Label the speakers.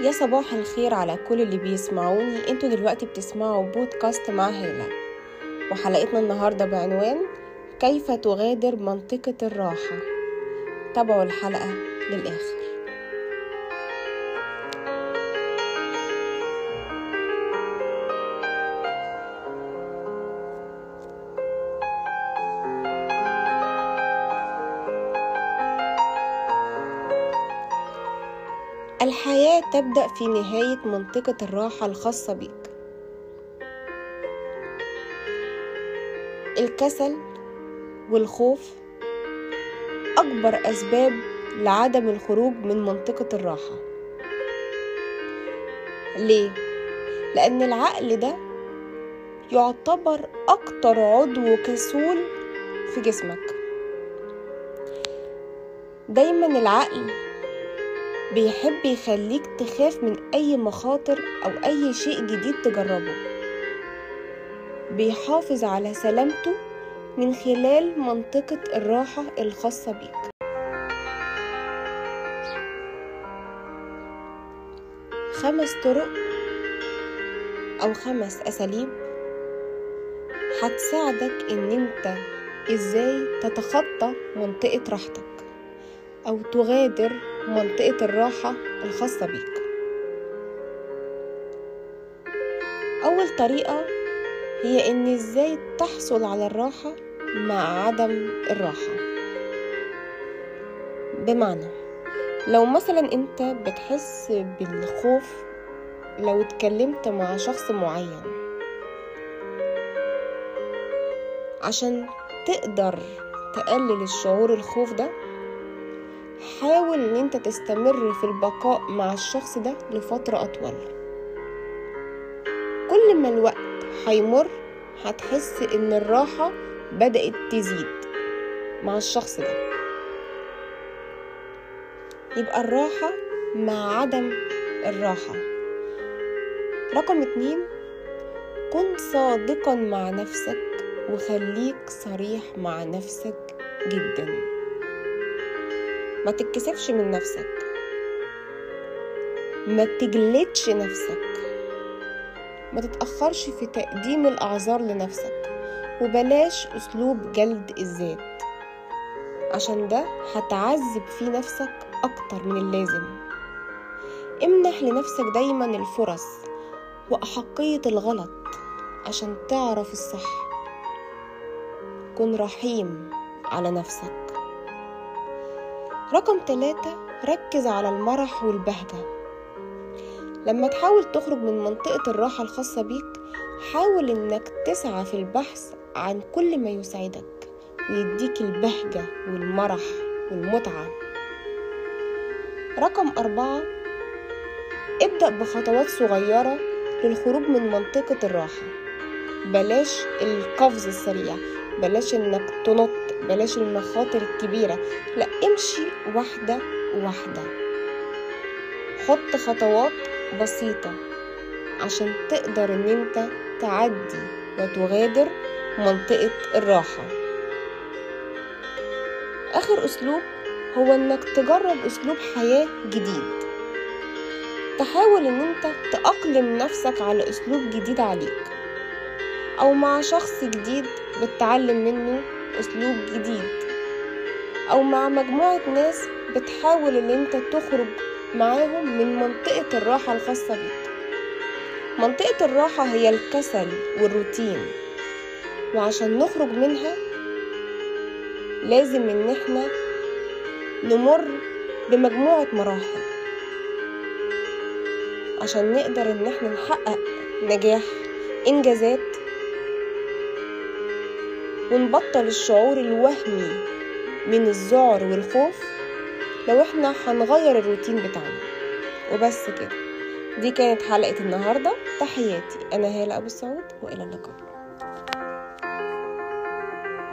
Speaker 1: يا صباح الخير على كل اللي بيسمعوني. أنتوا دلوقتي بتسمعوا بودكاست مع هالة. وحلقتنا النهاردة بعنوان كيف تغادر منطقة الراحة. تابعوا الحلقة للآخر. الحياة تبدأ في نهاية منطقة الراحة الخاصة بيك. الكسل والخوف أكبر أسباب لعدم الخروج من منطقة الراحة. ليه؟ لأن العقل ده يعتبر أكتر عضو كسول في جسمك. دايما العقل بيحب يخليك تخاف من أي مخاطر أو أي شيء جديد تجربه. بيحافظ على سلامته من خلال منطقة الراحة الخاصة بيك. خمس طرق أو خمس أساليب هتساعدك إن أنت إزاي تتخطى منطقة راحتك أو تغادر منطقة الراحة الخاصة بيك. أول طريقة هي إن إزاي تحصل على الراحة مع عدم الراحة. بمعنى لو مثلا أنت بتحس بالخوف لو اتكلمت مع شخص معين عشان تقدر تقلل الشعور الخوف ده حاول إن أنت تستمر في البقاء مع الشخص ده لفترة أطول. كل ما الوقت هيمر هتحس إن الراحة بدأت تزيد مع الشخص ده. يبقى الراحة مع عدم الراحة. رقم اتنين كن صادقا مع نفسك وخليك صريح مع نفسك جداً. ما تتكسفش من نفسك. ما تجلدش نفسك. ما تتأخرش في تقديم الأعذار لنفسك. وبلاش أسلوب جلد الذات. عشان ده هتعذب فيه نفسك أكتر من اللازم. امنح لنفسك دايما الفرص وأحقية الغلط عشان تعرف الصح. كن رحيم على نفسك. رقم ثلاثة ركز على المرح والبهجة. لما تحاول تخرج من منطقة الراحة الخاصة بيك حاول إنك تسعى في البحث عن كل ما يسعدك ويديك البهجة والمرح والمتعة. رقم أربعة ابدأ بخطوات صغيرة للخروج من منطقة الراحة. بلاش القفز السريع بلاش إنك تنط. بلاش المخاطر الكبيرة. لا امشي واحدة واحدة. حط خطوات بسيطة عشان تقدر إن أنت تعدي وتغادر منطقة الراحة. آخر أسلوب هو إنك تجرب أسلوب حياة جديد. تحاول إن أنت تأقلم نفسك على أسلوب جديد عليك أو مع شخص جديد بتتعلم منه اسلوب جديد. أو مع مجموعة ناس بتحاول إن أنت تخرج معاهم من منطقة الراحة الخاصة بيك. منطقة الراحة هي الكسل والروتين. وعشان نخرج منها لازم إن إحنا نمر بمجموعة مراحل. عشان نقدر إن إحنا نحقق نجاح إنجازات ونبطل الشعور الوهمي من الذعر والخوف. لو إحنا هنغير الروتين بتاعنا وبس كده. دي كانت حلقة النهاردة. تحياتي. أنا هالة أبو السعود وإلى اللقاء.